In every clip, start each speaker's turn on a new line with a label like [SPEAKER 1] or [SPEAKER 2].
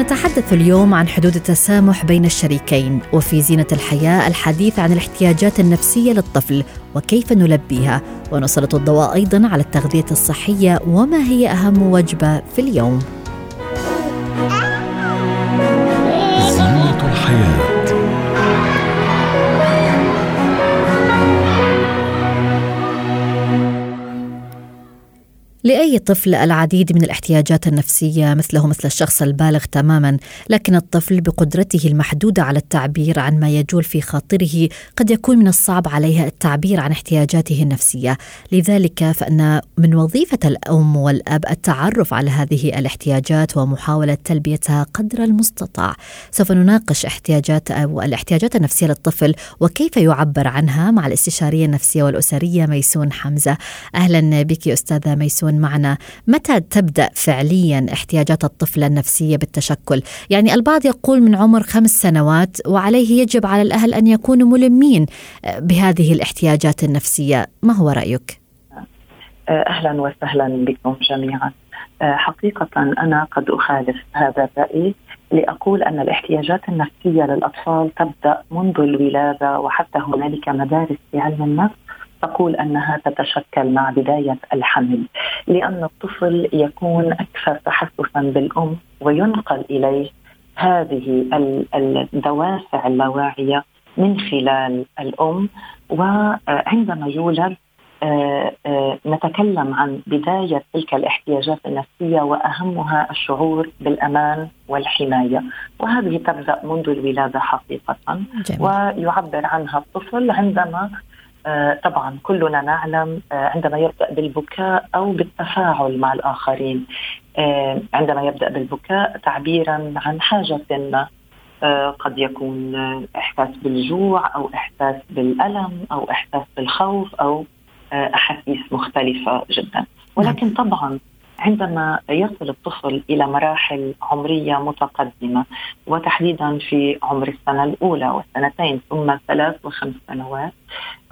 [SPEAKER 1] نتحدث اليوم عن حدود التسامح بين الشريكين وفي زينة الحياة الحديث عن الاحتياجات النفسية للطفل وكيف نلبيها. ونسلط الضوء أيضا على التغذية الصحية وما هي أهم وجبة في اليوم.
[SPEAKER 2] زينة الحياة.
[SPEAKER 1] لأي طفل العديد من الاحتياجات النفسية مثله مثل الشخص البالغ تماما، لكن الطفل بقدرته المحدودة على التعبير عن ما يجول في خاطره قد يكون من الصعب عليه التعبير عن احتياجاته النفسية، لذلك فإن من وظيفة الأم والأب التعرف على هذه الاحتياجات ومحاولة تلبيتها قدر المستطاع. سوف نناقش احتياجات أو الاحتياجات النفسية للطفل وكيف يعبر عنها مع الاستشارية النفسية والأسرية ميسون حمزة. أهلا بك أستاذة ميسون معنا. متى تبدأ فعليا احتياجات الطفل النفسية بالتشكل؟ يعني البعض يقول من عمر خمس سنوات وعليه يجب على الأهل أن يكونوا ملمين بهذه الاحتياجات النفسية. ما هو رأيك؟
[SPEAKER 3] أهلا وسهلا بكم جميعا. حقيقة أنا قد أخالف هذا الرأي لأقول أن الاحتياجات النفسية للأطفال تبدأ منذ الولادة وحتى هنالك مدارس في علم النفس تقول أنها تتشكل مع بداية الحمل لأن الطفل يكون أكثر تحسسا بالأم وينقل إليه هذه الدوافع اللاواعية من خلال الأم. وعندما يولد آه، آه، نتكلم عن بداية تلك الاحتياجات النفسية وأهمها الشعور بالأمان والحماية. وهذه تبدأ منذ الولادة حقيقة. جميل. ويعبر عنها الطفل عندما طبعا كلنا نعلم آه، عندما يبدأ بالبكاء أو بالتفاعل مع الآخرين. آه، عندما يبدأ بالبكاء تعبيرا عن حاجة ما. قد يكون إحساس بالجوع أو إحساس بالألم أو إحساس بالخوف أو أحاسيس مختلفة جدا. ولكن طبعا عندما يصل الطفل إلى مراحل عمرية متقدمة وتحديدا في عمر السنة الأولى والسنتين ثم ثلاث وخمس سنوات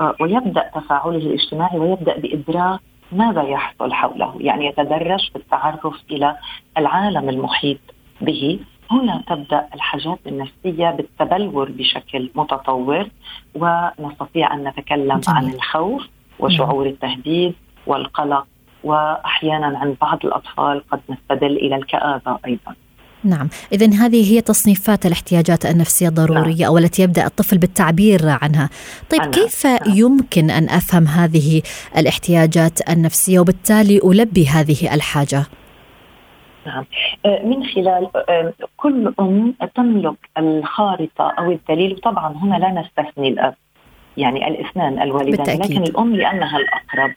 [SPEAKER 3] آه، ويبدأ تفاعله الاجتماعي ويبدأ بإدراك ماذا يحصل حوله، يعني يتدرج في التعرف إلى العالم المحيط به هنا تبدأ الحاجات النفسية بالتبلور بشكل متطور ونستطيع أن نتكلم. عن الخوف وشعور التهديد والقلق وأحيانا عند بعض الأطفال قد نستدل إلى الكآبة أيضا.
[SPEAKER 1] نعم إذا هذه هي تصنيفات الاحتياجات النفسية الضرورية نعم. أو التي يبدأ الطفل بالتعبير عنها طيب أنا. كيف نعم. يمكن أن أفهم هذه الاحتياجات النفسية وبالتالي ألبي هذه الحاجة
[SPEAKER 3] نعم آه، من خلال آه، كل أم تملك الخارطة أو الدليل وطبعا هنا لا نستثني الأب يعني الاثنان الوالدان بالتأكيد. لكن الأم لأنها الأقرب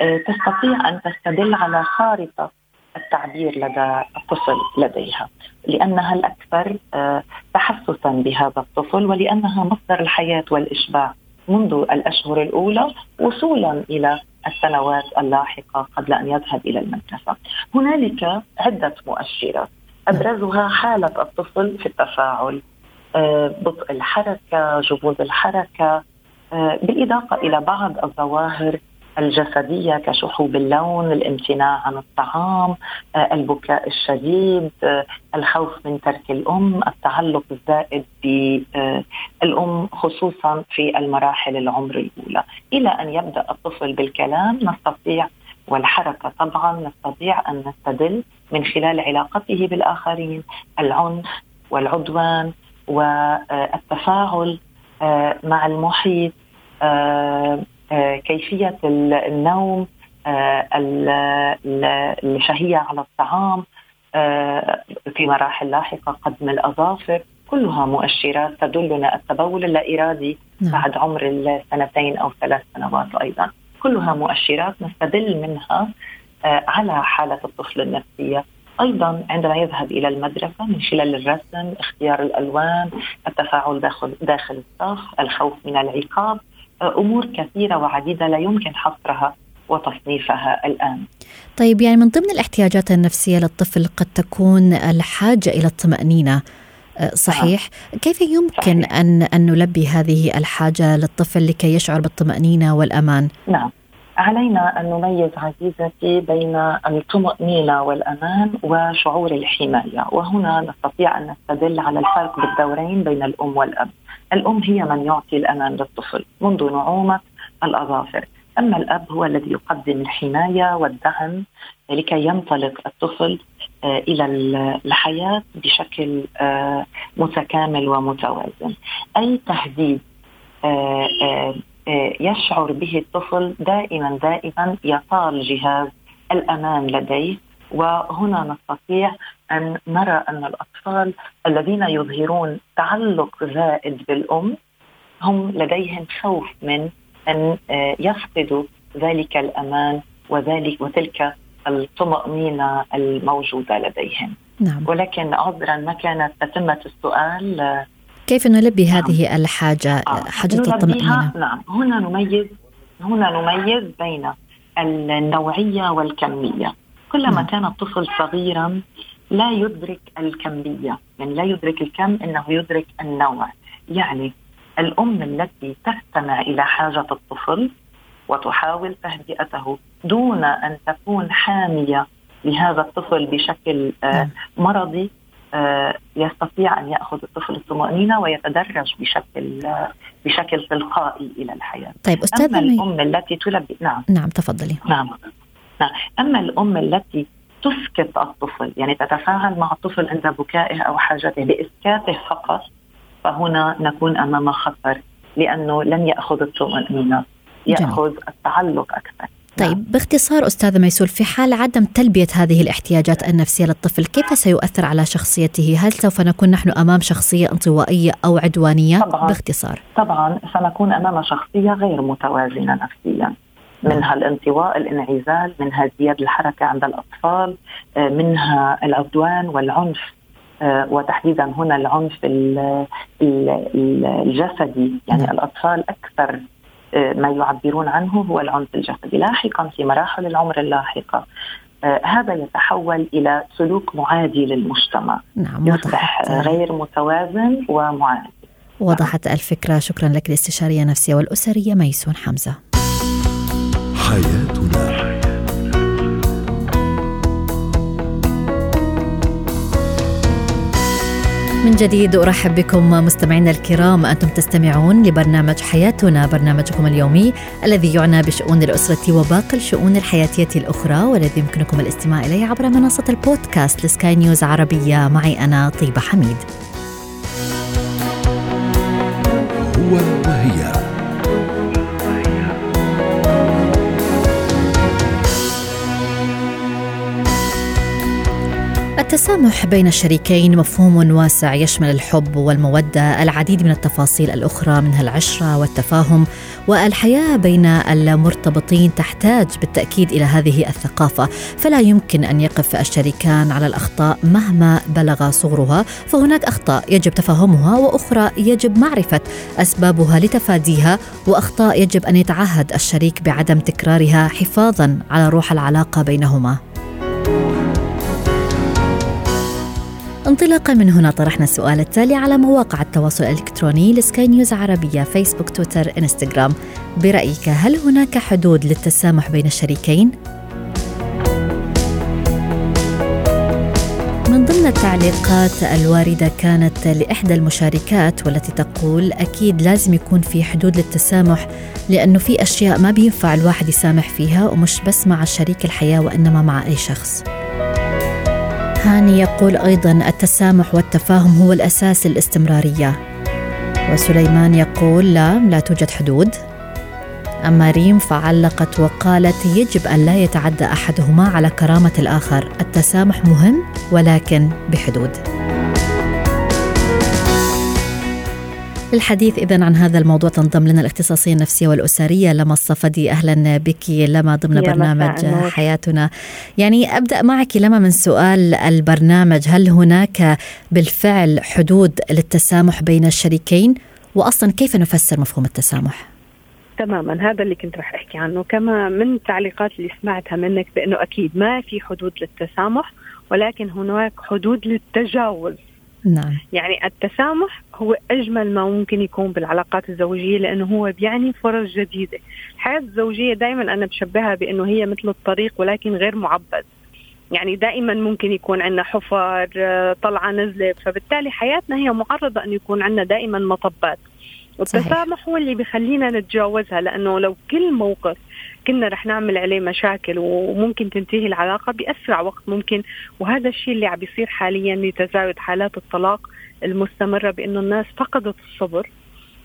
[SPEAKER 3] آه، تستطيع أن تستدل على خارطة التعبير لدى الطفل لديها لأنها الأكثر آه، تحسسا بهذا الطفل ولأنها مصدر الحياة والإشباع منذ الأشهر الأولى وصولا إلى السنوات اللاحقة قبل أن يذهب إلى المدرسة. هنالك عدة مؤشرات أبرزها حالة الطفل في التفاعل آه، بطء الحركة، جمود الحركة، بالاضافه إلى بعض الظواهر الجسدية كشحوب اللون، الامتناع عن الطعام، آه، البكاء الشديد، آه، الخوف من ترك الأم، التعلق الزائد بالام خصوصا في المراحل العمر الأولى، إلى أن يبدأ الطفل بالكلام نستطيع والحركة طبعا نستطيع أن نستدل من خلال علاقته بالآخرين العنف والعدوان والتفاعل مع المحيط آه، آه، كيفية النوم آه، الشهية على الطعام في مراحل لاحقة قدم الأظافر كلها مؤشرات تدلنا التبول اللا ارادي نعم. بعد عمر السنتين أو ثلاث سنوات أيضا كلها مؤشرات نستدل منها على حالة الطفل النفسية أيضا عندما يذهب إلى المدرسة من خلال الرسم، اختيار الألوان، التفاعل داخل داخل الصف، الخوف من العقاب، أمور كثيرة وعديدة لا يمكن حصرها وتصنيفها الآن.
[SPEAKER 1] طيب يعني من ضمن الاحتياجات النفسية للطفل قد تكون الحاجة إلى الطمأنينة. أه، صحيح آه. كيف يمكن صحيح. أن, أن نلبي هذه الحاجة للطفل لكي يشعر بالطمأنينة والأمان
[SPEAKER 3] نعم علينا أن نميز عزيزتي بين الطمأنينة والأمان وشعور الحماية، وهنا نستطيع أن نستدل على الفرق بالدورين بين الأم والأب. الأم هي من يعطي الأمان للطفل منذ نعومة الأظافر، أما الأب هو الذي يقدم الحماية والدعم لكي ينطلق الطفل آه، إلى الحياة بشكل آه، متكامل ومتوازن. أي تهديد آه، يشعر به الطفل دائما دائما يطال جهاز الأمان لديه وهنا نستطيع أن نرى أن الأطفال الذين يظهرون تعلق زائد بالأم هم لديهم خوف من أن آه، يفقدوا ذلك الأمان وذلك وتلك الطمأنينة الموجودة لديهم نعم. ولكن عذرا ما كانت تتمة السؤال
[SPEAKER 1] كيف نلبي نعم. هذه الحاجة آه. حاجة الطمأنينة
[SPEAKER 3] نعم هنا نميز هنا نميز بين النوعية والكمية كلما نعم. كان الطفل صغيرا لا يدرك الكمية يعني لا يدرك الكم إنه يدرك النوع يعني الأم التي تستمع إلى حاجة الطفل وتحاول تهدئته دون أن تكون حامية لهذا الطفل بشكل آه، نعم. مرضي آه، يستطيع أن يأخذ الطفل الطمأنينة ويتدرج بشكل بشكل تلقائي إلى الحياة.
[SPEAKER 1] طيب أستاذة
[SPEAKER 3] أما الأم التي تلبي
[SPEAKER 1] نعم نعم تفضلي.
[SPEAKER 3] نعم نعم أما الأم التي تسكت الطفل يعني تتفاعل مع الطفل عند بكائه أو حاجته باسكاته فقط فهنا نكون أمام خطر لأنه لن يأخذ الطمانينه ياخذ جميل. التعلق أكثر.
[SPEAKER 1] طيب نعم. باختصار أستاذة ميسول في حال عدم تلبية هذه الاحتياجات النفسية للطفل كيف سيؤثر على شخصيته هل سوف نكون نحن أمام شخصية انطوائية أو عدوانية طبعا باختصار
[SPEAKER 3] طبعا سنكون أمام شخصية غير متوازنة نفسيا منها الانطواء الانعزال منها زيادة الحركة عند الأطفال آه، منها العدوان والعنف. آه، وتحديدا هنا العنف الجسدي. يعني نعم. الأطفال أكثر ما يعبرون عنه هو العنف الجسدي. لاحقا في مراحل العمر اللاحقة. آه، هذا يتحول إلى سلوك معادي للمجتمع. نعم يصبح غير متوازن ومعادي.
[SPEAKER 1] وضحت الفكرة. شكرا لك الأستشارية النفسية والأسرية ميسون حمزة. حياتنا. من جديد أرحب بكم مستمعينا الكرام. أنتم تستمعون لبرنامج حياتنا برنامجكم اليومي الذي يعنى بشؤون الأسرة وباقي الشؤون الحياتية الأخرى والذي يمكنكم الاستماع إليه عبر منصة البودكاست لسكاي نيوز عربية. معي أنا طيبة حميد. هو وهي التسامح بين الشريكين مفهوم واسع يشمل الحب والمودة العديد من التفاصيل الأخرى منها العشرة والتفاهم والحياة بين المرتبطين تحتاج بالتأكيد إلى هذه الثقافة. فلا يمكن أن يقف الشريكان على الأخطاء مهما بلغ صغرها. فهناك أخطاء يجب تفهمها وأخرى يجب معرفة أسبابها لتفاديها وأخطاء يجب أن يتعهد الشريك بعدم تكرارها حفاظا على روح العلاقة بينهما. انطلاقا من هنا طرحنا السؤال التالي على مواقع التواصل الإلكتروني لسكاي نيوز عربية فيسبوك تويتر إنستغرام. برأيك هل هناك حدود للتسامح بين الشريكين؟ من ضمن التعليقات الواردة كانت لإحدى المشاركات والتي تقول أكيد لازم يكون في حدود للتسامح لأنه في أشياء ما بينفع الواحد يسامح فيها ومش بس مع شريك الحياة وإنما مع أي شخص. هاني يقول أيضا التسامح والتفاهم هو الأساس للاستمراريه وسليمان يقول لا لا توجد حدود. أما ريم فعلقت وقالت يجب أن لا يتعدى أحدهما على كرامة الآخر. التسامح مهم ولكن بحدود. للحديث إذا عن هذا الموضوع تنضم لنا الاختصاصية النفسية والأسرية. لما الصفدي أهلا بك. لما ضمن برنامج حياتنا. يعني أبدأ معك لما من سؤال البرنامج. هل هناك بالفعل حدود للتسامح بين الشريكين؟ وأصلا كيف نفسر مفهوم التسامح؟
[SPEAKER 4] تماما هذا اللي كنت رح أحكي عنه. كما من التعليقات اللي سمعتها منك بأنه أكيد ما في حدود للتسامح ولكن هناك حدود للتجاوز.
[SPEAKER 1] نعم.
[SPEAKER 4] يعني التسامح هو أجمل ما ممكن يكون بالعلاقات الزوجية لأنه هو بيعني فرص جديدة. الحياة الزوجية دائما أنا بشبهها بأنه هي مثل الطريق ولكن غير معبد. يعني دائما ممكن يكون عندنا حفر طلعة نزلة فبالتالي حياتنا هي معرضة انه يكون عندنا دائما مطبات. والتسامح هو اللي بيخلينا نتجاوزها لأنه لو كل موقف كنا رح نعمل عليه مشاكل وممكن تنتهي العلاقة باسرع وقت ممكن وهذا الشيء اللي عم بيصير حاليا لتزايد حالات الطلاق المستمرة بأنه الناس فقدت الصبر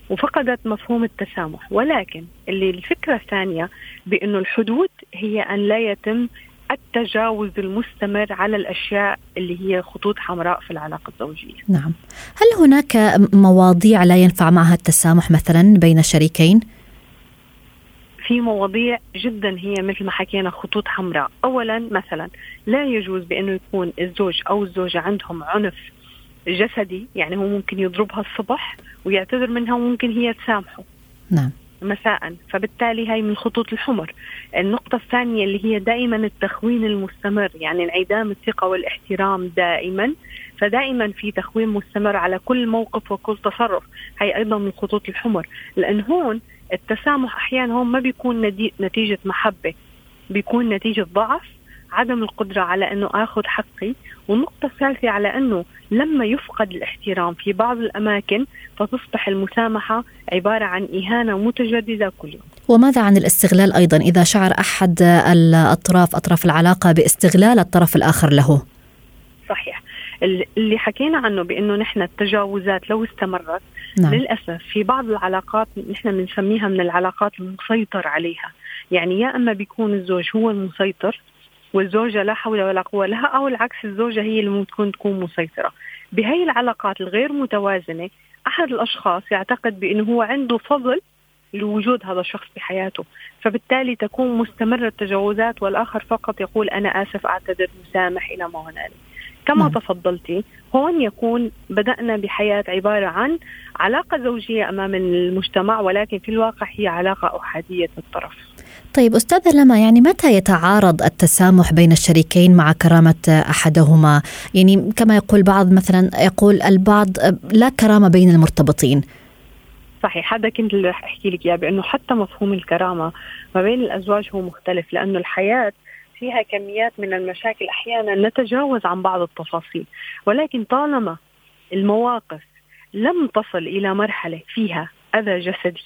[SPEAKER 4] وفقدت مفهوم التسامح ولكن اللي الفكرة الثانية بأنه الحدود هي أن لا يتم التجاوز المستمر على الأشياء اللي هي خطوط حمراء في العلاقة الزوجية.
[SPEAKER 1] نعم. هل هناك مواضيع لا ينفع معها التسامح مثلا بين الشريكين؟
[SPEAKER 4] في مواضيع جدا هي مثل ما حكينا خطوط حمراء، اولا مثلا لا يجوز بأنه يكون الزوج أو الزوجة عندهم عنف جسدي، يعني هو ممكن يضربها الصبح ويعتذر منها وممكن هي تسامحه.
[SPEAKER 1] نعم.
[SPEAKER 4] مساء. فبالتالي هاي من خطوط الحمر. النقطة الثانية اللي هي دائما التخوين المستمر يعني انعدام الثقة والاحترام دائما. فدائما في تخوين مستمر على كل موقف وكل تصرف. هاي أيضا من خطوط الحمر. لأن هون التسامح أحيانا هون ما بيكون نتيجة محبة بيكون نتيجة ضعف عدم القدرة على أنه أخذ حقي والنقطة الثالثة على أنه لما يفقد الاحترام في بعض الأماكن فتصبح المسامحة عبارة إهانة إهانة متجددة كل يوم.
[SPEAKER 1] وماذا عن الاستغلال أيضا؟ إذا شعر أحد الأطراف أطراف العلاقة باستغلال الطرف الآخر له.
[SPEAKER 4] صحيح. اللي حكينا عنه بإنه نحن التجاوزات لو استمرت نعم. للأسف في بعض العلاقات نحن بنسميها من العلاقات المسيطر عليها. يعني يا إما بيكون الزوج هو المسيطر والزوجة لا حول ولا قوة لها أو العكس الزوجة هي اللي ممكن تكون مسيطرة. بهي العلاقات الغير متوازنة أحد الأشخاص يعتقد بأنه هو عنده فضل لوجود هذا الشخص بحياته. فبالتالي تكون مستمرة التجاوزات والآخر فقط يقول أنا آسف أعتذر مسامح إلى ما هنالك. كما نعم. تفضلتي هون يكون بدأنا بحياة عبارة عن علاقة زوجية أمام المجتمع ولكن في الواقع هي علاقة أحادية الطرف.
[SPEAKER 1] طيب أستاذة لما يعني متى يتعارض التسامح بين الشريكين مع كرامة أحدهما؟ يعني كما يقول بعض مثلا يقول البعض لا كرامة بين المرتبطين.
[SPEAKER 4] صحيح هذا كنت اللي رح أحكي لك إياه بأنه حتى مفهوم الكرامة ما بين الأزواج هو مختلف لأنه الحياة فيها كميات من المشاكل أحيانا نتجاوز عن بعض التفاصيل ولكن طالما المواقف لم تصل إلى مرحلة فيها أذى جسدي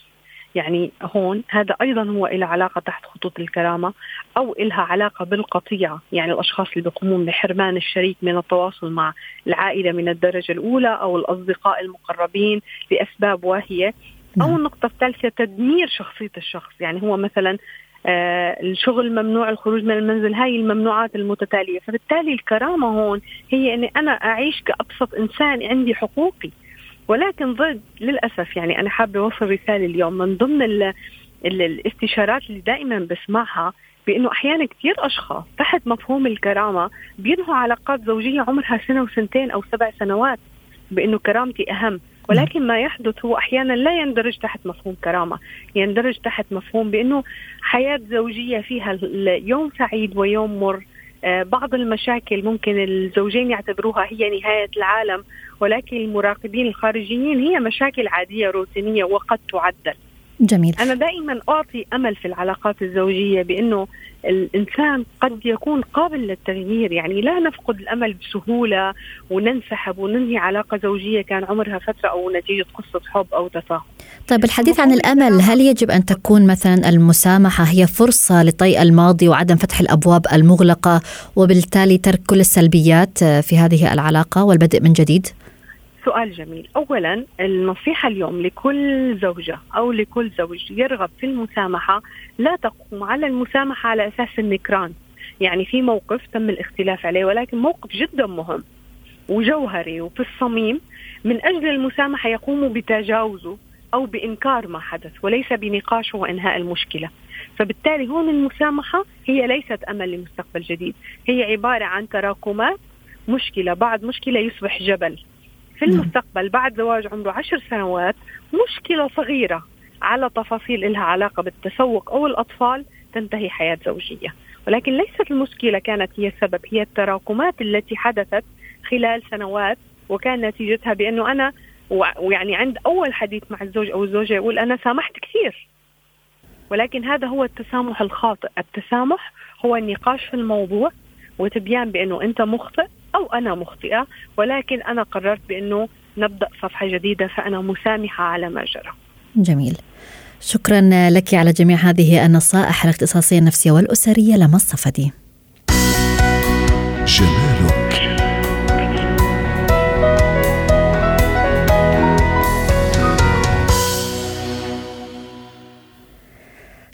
[SPEAKER 4] يعني هون هذا أيضا هو له علاقة تحت خطوط الكرامة أو لها علاقة بالقطيعة يعني الأشخاص اللي بيقومون بحرمان الشريك من التواصل مع العائلة من الدرجة الأولى أو الأصدقاء المقربين لأسباب واهية أو نعم. النقطة الثالثة تدمير شخصية الشخص يعني هو مثلا الشغل ممنوع الخروج من المنزل هاي الممنوعات المتتالية. فبالتالي الكرامة هون هي إني أنا أعيش كأبسط إنسان عندي حقوقي. ولكن ضد للأسف يعني أنا حابة أوصل رسالة اليوم من ضمن ال ال الاستشارات اللي دائما بسمعها بأنه أحيانا كثير أشخاص تحت مفهوم الكرامة بينهوا علاقات زوجية عمرها سنة وسنتين أو سبع سنوات بأنه كرامتي أهم. ولكن ما يحدث هو أحيانا لا يندرج تحت مفهوم كرامة، يندرج تحت مفهوم بأنه حياة زوجية فيها يوم سعيد ويوم مر، آه، بعض المشاكل ممكن الزوجين يعتبروها هي نهاية العالم ولكن المراقبين الخارجيين هي مشاكل عادية روتينية وقد تعدل.
[SPEAKER 1] جميل.
[SPEAKER 4] أنا دائما أعطي أمل في العلاقات الزوجية بأنه الإنسان قد يكون قابل للتغيير. يعني لا نفقد الأمل بسهولة وننسحب وننهي علاقة زوجية كان عمرها فترة أو نتيجة قصة حب أو تفاهم.
[SPEAKER 1] طيب الحديث عن الأمل هل يجب أن تكون مثلا المسامحة هي فرصة لطي الماضي وعدم فتح الأبواب المغلقة وبالتالي ترك كل السلبيات في هذه العلاقة والبدء من جديد؟
[SPEAKER 4] سؤال جميل. اولا النصيحة اليوم لكل زوجة أو لكل زوج يرغب في المسامحة لا تقوم على المسامحة على أساس النكران. يعني في موقف تم الاختلاف عليه ولكن موقف جدا مهم وجوهري وفي الصميم. من أجل المسامحة يقوموا بتجاوزه أو بإنكار ما حدث وليس بنقاشه وإنهاء المشكلة. فبالتالي هون المسامحة هي ليست أمل لمستقبل جديد هي عبارة عن تراكمات. مشكلة بعد مشكلة يصبح جبل. في نعم. المستقبل بعد زواج عمره عشر سنوات مشكلة صغيرة على تفاصيل لها علاقة بالتسوق أو الأطفال تنتهي حياة زوجية. ولكن ليست المشكلة كانت هي السبب هي التراكمات التي حدثت خلال سنوات وكان نتيجتها بأنه أنا ويعني عند أول حديث مع الزوج أو الزوجة يقول أنا سامحت كثير. ولكن هذا هو التسامح الخاطئ. التسامح هو النقاش في الموضوع وتبيان بأنه أنت مخطئ أو أنا مخطئة ولكن أنا قررت بأنه نبدأ صفحة جديدة فأنا مسامحة على ما جرى.
[SPEAKER 1] جميل. شكرا لك على جميع هذه النصائح الاختصاصية النفسية والأسرية لما الصفدي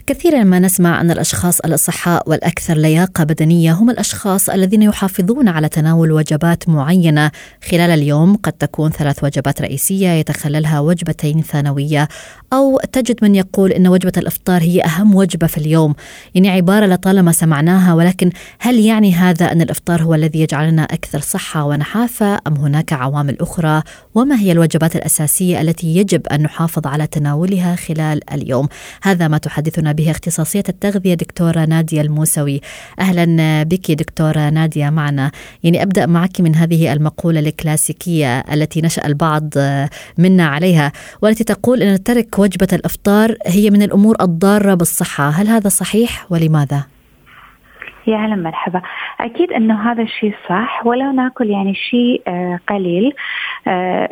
[SPEAKER 1] كثيرا ما نسمع أن الأشخاص الأصحاء والأكثر لياقة بدنية هم الأشخاص الذين يحافظون على تناول وجبات معينة. خلال اليوم قد تكون ثلاث وجبات رئيسية يتخللها وجبتين ثانوية أو تجد من يقول أن وجبة الإفطار هي أهم وجبة في اليوم. يعني عبارة لطالما سمعناها ولكن هل يعني هذا أن الإفطار هو الذي يجعلنا أكثر صحة ونحافة أم هناك عوامل أخرى؟ وما هي الوجبات الأساسية التي يجب أن نحافظ على تناولها خلال اليوم؟ هذا ما تحدثنا به اختصاصية التغذية دكتورة نادية الموسوي. أهلا بك دكتورة نادية معنا. يعني أبدأ معك من هذه المقولة الكلاسيكية التي نشأ البعض منا عليها والتي تقول أن ترك وجبة الإفطار هي من الأمور الضارة بالصحة. هل هذا صحيح ولماذا؟
[SPEAKER 5] يا أهلا مرحبا. أكيد إنه هذا الشيء صح ولو نأكل يعني شيء آه، قليل آه،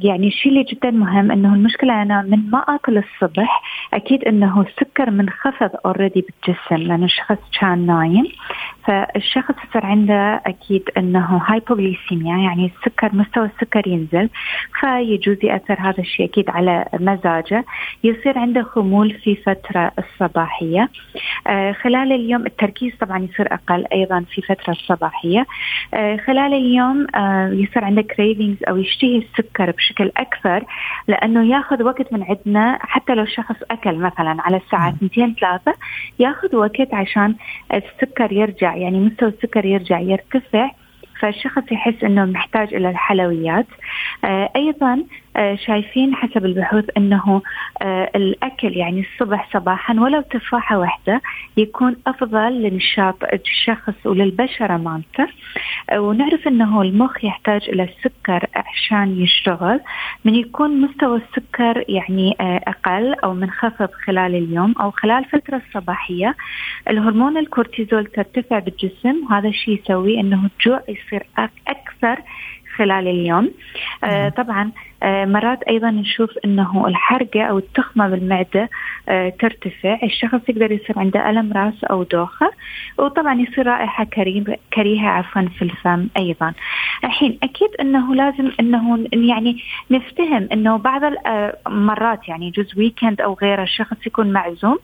[SPEAKER 5] يعني الشيء اللي جدا مهم إنه المشكلة أنا من ما أكل الصبح أكيد إنه السكر منخفض already بالجسم لأنه الشخص كان نايم. فالشخص يصير عنده أكيد إنه hypoglycemia يعني السكر مستوى السكر ينزل فيجوز يأثر هذا الشيء أكيد على مزاجه. يصير عنده خمول في فترة الصباحية. آه خلال اليوم التركيز طبعا يصير أقل أيضا في فترة الصباحية. آه خلال اليوم آه يصير عنده كريفينجز أو يشتهي السكر بشكل أكثر لأنه ياخذ وقت من عندنا. حتى لو شخص أكل مثلا على الساعة 2 3 ياخذ وقت عشان السكر يرجع يعني مستوى السكر يرجع يرتفع فالشخص يحس إنه محتاج إلى الحلويات. آه أيضا شايفين حسب البحوث إنه آه الأكل يعني الصبح صباحا ولو تفاحة واحدة يكون أفضل لنشاط الشخص وللبشرة مالته آه، ونعرف إنه المخ يحتاج إلى السكر عشان يشتغل. من يكون مستوى السكر يعني آه، أقل أو منخفض خلال اليوم أو خلال الفترة الصباحية. الهرمون الكورتيزول ترتفع بالجسم وهذا الشيء يسوي إنه الجوع يصير أكثر خلال اليوم. آه طبعا آه مرات أيضا نشوف إنه الحرقة أو التخمة بالمعدة آه ترتفع. الشخص يقدر يصير عنده ألم رأس أو دوخة. وطبعا يصير رائحة كريهة عفوا في الفم أيضا. الحين أكيد إنه لازم إنه يعني نفتهم إنه بعض المرات يعني يجوز ويكند أو غيره الشخص يكون معزوم.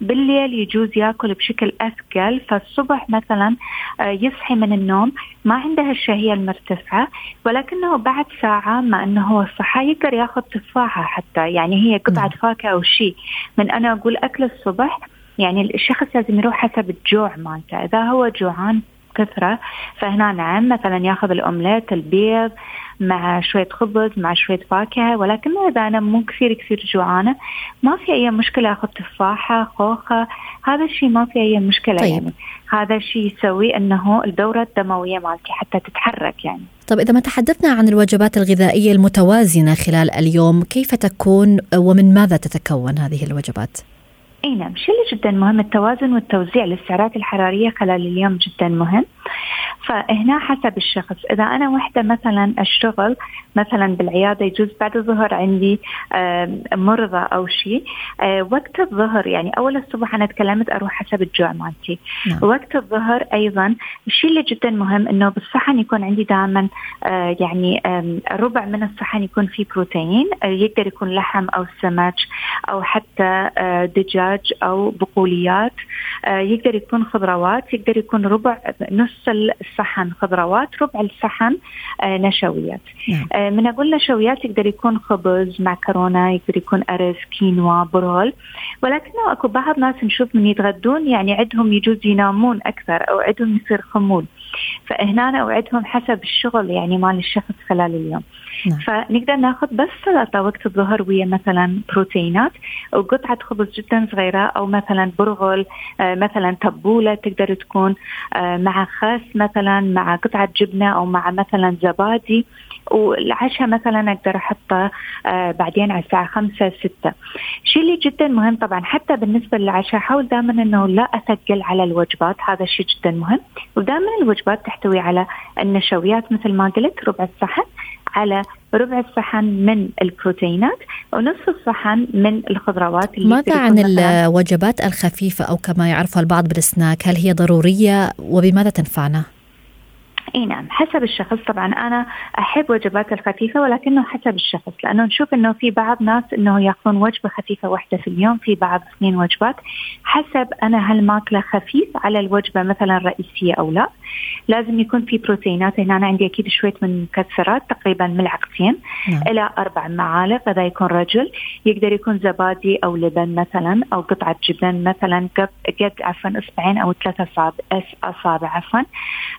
[SPEAKER 5] بالليل يجوز يأكل بشكل أثقل. فالصبح مثلا آه، يصحي من النوم. ما عنده الشهيه المرتفعة. ولكنه بعد ساعة ما إنه هو صحى يقدر ياخذ تفاحة حتى يعني هي قطعة نعم. فاكهة أو شيء من أنا أقول أكل الصبح يعني الشخص لازم يروح حسب الجوع مالته إذا هو جوعان كثرة. فهنا نعم مثلا ياخذ الأومليت البيض مع شوية خبز مع شوية فاكهة. ولكن إذا أنا مو كثير كثير جوعانة. ما في أي مشكلة أخذ تفاحة خوخة. هذا الشيء ما في أي مشكلة طيب. يعني. هذا الشيء يسوي أنه الدورة الدموية مالتي حتى تتحرك يعني.
[SPEAKER 1] طب إذا ما تحدثنا عن الوجبات الغذائية المتوازنة خلال اليوم كيف تكون ومن ماذا تتكون هذه الوجبات؟
[SPEAKER 5] أي نعم اللي جدا مهم التوازن والتوزيع للسعرات الحرارية خلال اليوم جدا مهم. فهنا حسب الشخص إذا أنا وحدة مثلا أشتغل مثلا بالعيادة يجوز بعد الظهر عندي مرضى أو شيء آه، وقت الظهر يعني أول الصبح أنا تكلمت أروح حسب الجوع مالتي نعم. وقت الظهر أيضا الشيء اللي جدا مهم إنه بالصحن يكون عندي دائما آه، يعني ربع من الصحن يكون فيه بروتين آه، يقدر يكون لحم أو سمك أو حتى دجاج أو بقوليات يقدر يكون خضروات يقدر يكون ربع نص نص الصحن خضروات ربع الصحن آه، نشويات.
[SPEAKER 1] نعم.
[SPEAKER 5] آه، من أقول نشويات يقدر يكون خبز معكرونة يقدر يكون أرز كينوا برول. ولكنه أكو بعض ناس نشوف من يتغدون يعني عندهم يجوز ينامون أكثر أو عندهم يصير خمول. فهنا أوعدهم حسب الشغل يعني مال الشخص خلال اليوم.
[SPEAKER 1] نعم.
[SPEAKER 5] فنقدر ناخذ بس سلطه وقت الظهر ويا مثلا بروتينات وقطعة خبز جدا صغيرة أو مثلا برغل آه، مثلا تبولة تقدر تكون آه، مع خس مثلا مع قطعة جبنة أو مع مثلا زبادي. والعشاء مثلا أقدر أحطه آه، بعدين على الساعة 5 6 الشيء اللي جدا مهم طبعا حتى بالنسبة للعشاء حاول دائما إنه لا أثقل على الوجبات. هذا الشيء جدا مهم. ودائما الوجبات تحتوي على النشويات مثل ما قلت ربع الصحن. على ربع الصحن من البروتينات ونصف الصحن من الخضروات
[SPEAKER 1] اللي ماذا عن الوجبات الخفيفة أو كما يعرفها البعض بالسناك هل هي ضرورية وبماذا تنفعنا؟
[SPEAKER 5] إي نعم حسب الشخص. طبعا أنا أحب وجبات الخفيفة ولكنه حسب الشخص لأنه نشوف إنه في بعض ناس إنه ياخذون وجبة خفيفة واحدة في اليوم في بعض اثنين وجبات. حسب أنا هل ماكلة خفيف على الوجبة مثلا رئيسية أو لا. لازم يكون في بروتينات. هنا أنا عندي أكيد شوية من مكسرات تقريبا ملعقتين نعم. إلى أربع معالق هذا يكون رجل. يقدر يكون زبادي أو لبن مثلا أو قطعة جبن مثلا قد عفوا إصبعين أو ثلاثة أصابع عفوا.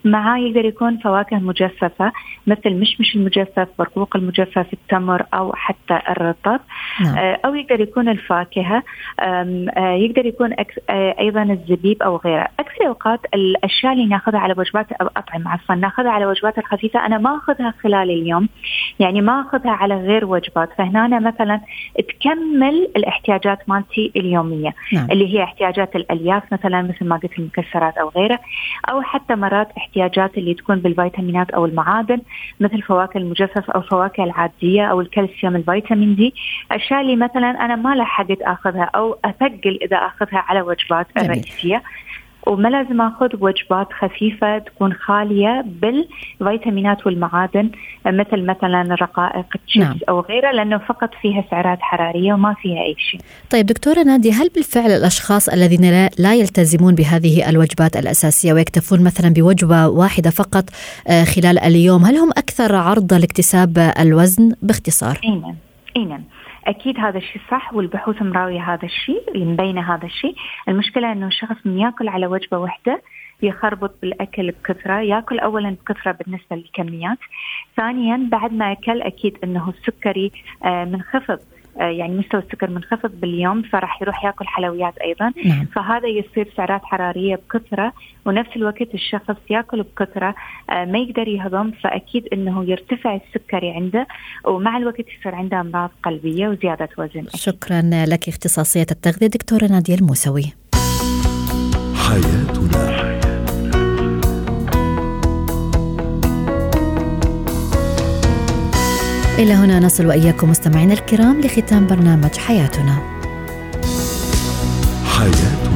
[SPEAKER 5] معاه يقدر يكون فواكه مجففة مثل مشمش المجفف برقوق المجفف التمر أو حتى الرطب. نعم. آه، أو يقدر يكون الفاكهة. آه، يقدر يكون آه، أيضا الزبيب أو غيره. أكثر الأوقات الأشياء اللي نأخذها على وجبات أطعمة عفوا نأخذها على وجبات الخفيفة أنا ما أخذها خلال اليوم. يعني ما أخذها على غير وجبات. فهنا أنا مثلا تكمل الاحتياجات مالتي اليومية نعم. اللي هي احتياجات الألياف مثلا مثل ما قلت المكسرات أو غيره أو حتى مرات احتياجات اللي تكون بالفيتامينات أو المعادن مثل فواكه المجفف أو فواكه العادية أو الكالسيوم الفيتامين دي. أشياء اللي مثلا أنا ما لحقت أخذها أو أثقل إذا أخذها على وجبات الرئيسية وما لازم آخذ وجبات خفيفة تكون خالية بالفيتامينات والمعادن مثل مثلا رقائق تشيبس نعم. أو غيره لأنه فقط فيها سعرات حرارية وما فيها أي شيء.
[SPEAKER 1] طيب دكتورة نادي هل بالفعل الأشخاص الذين لا يلتزمون بهذه الوجبات الأساسية ويكتفون مثلا بوجبة واحدة فقط آه، خلال اليوم هل هم أكثر عرضة لاكتساب الوزن باختصار؟
[SPEAKER 5] أي نعم أي نعم أكيد هذا الشيء صح والبحوث مراوية هذا الشيء مبينه هذا الشيء. المشكلة إنه الشخص من يأكل على وجبة واحدة يخربط بالأكل بكثرة يأكل اولا بكثرة بالنسبة للكميات. ثانيا بعد ما أكل أكيد إنه السكري آه، منخفض يعني مستوى السكر منخفض باليوم فراح يروح ياكل حلويات أيضا نعم. فهذا يصير سعرات حرارية بكثرة ونفس الوقت الشخص ياكل بكثرة آه، ما يقدر يهضم فأكيد إنه يرتفع السكري عنده ومع الوقت يصير عنده أمراض قلبية وزيادة وزن أكيد.
[SPEAKER 1] شكرا لك اختصاصية التغذية دكتورة نادية الموسوي حياتنا إلى هنا نصل وإياكم مستمعينا الكرام لختام برنامج حياتنا. حياتنا.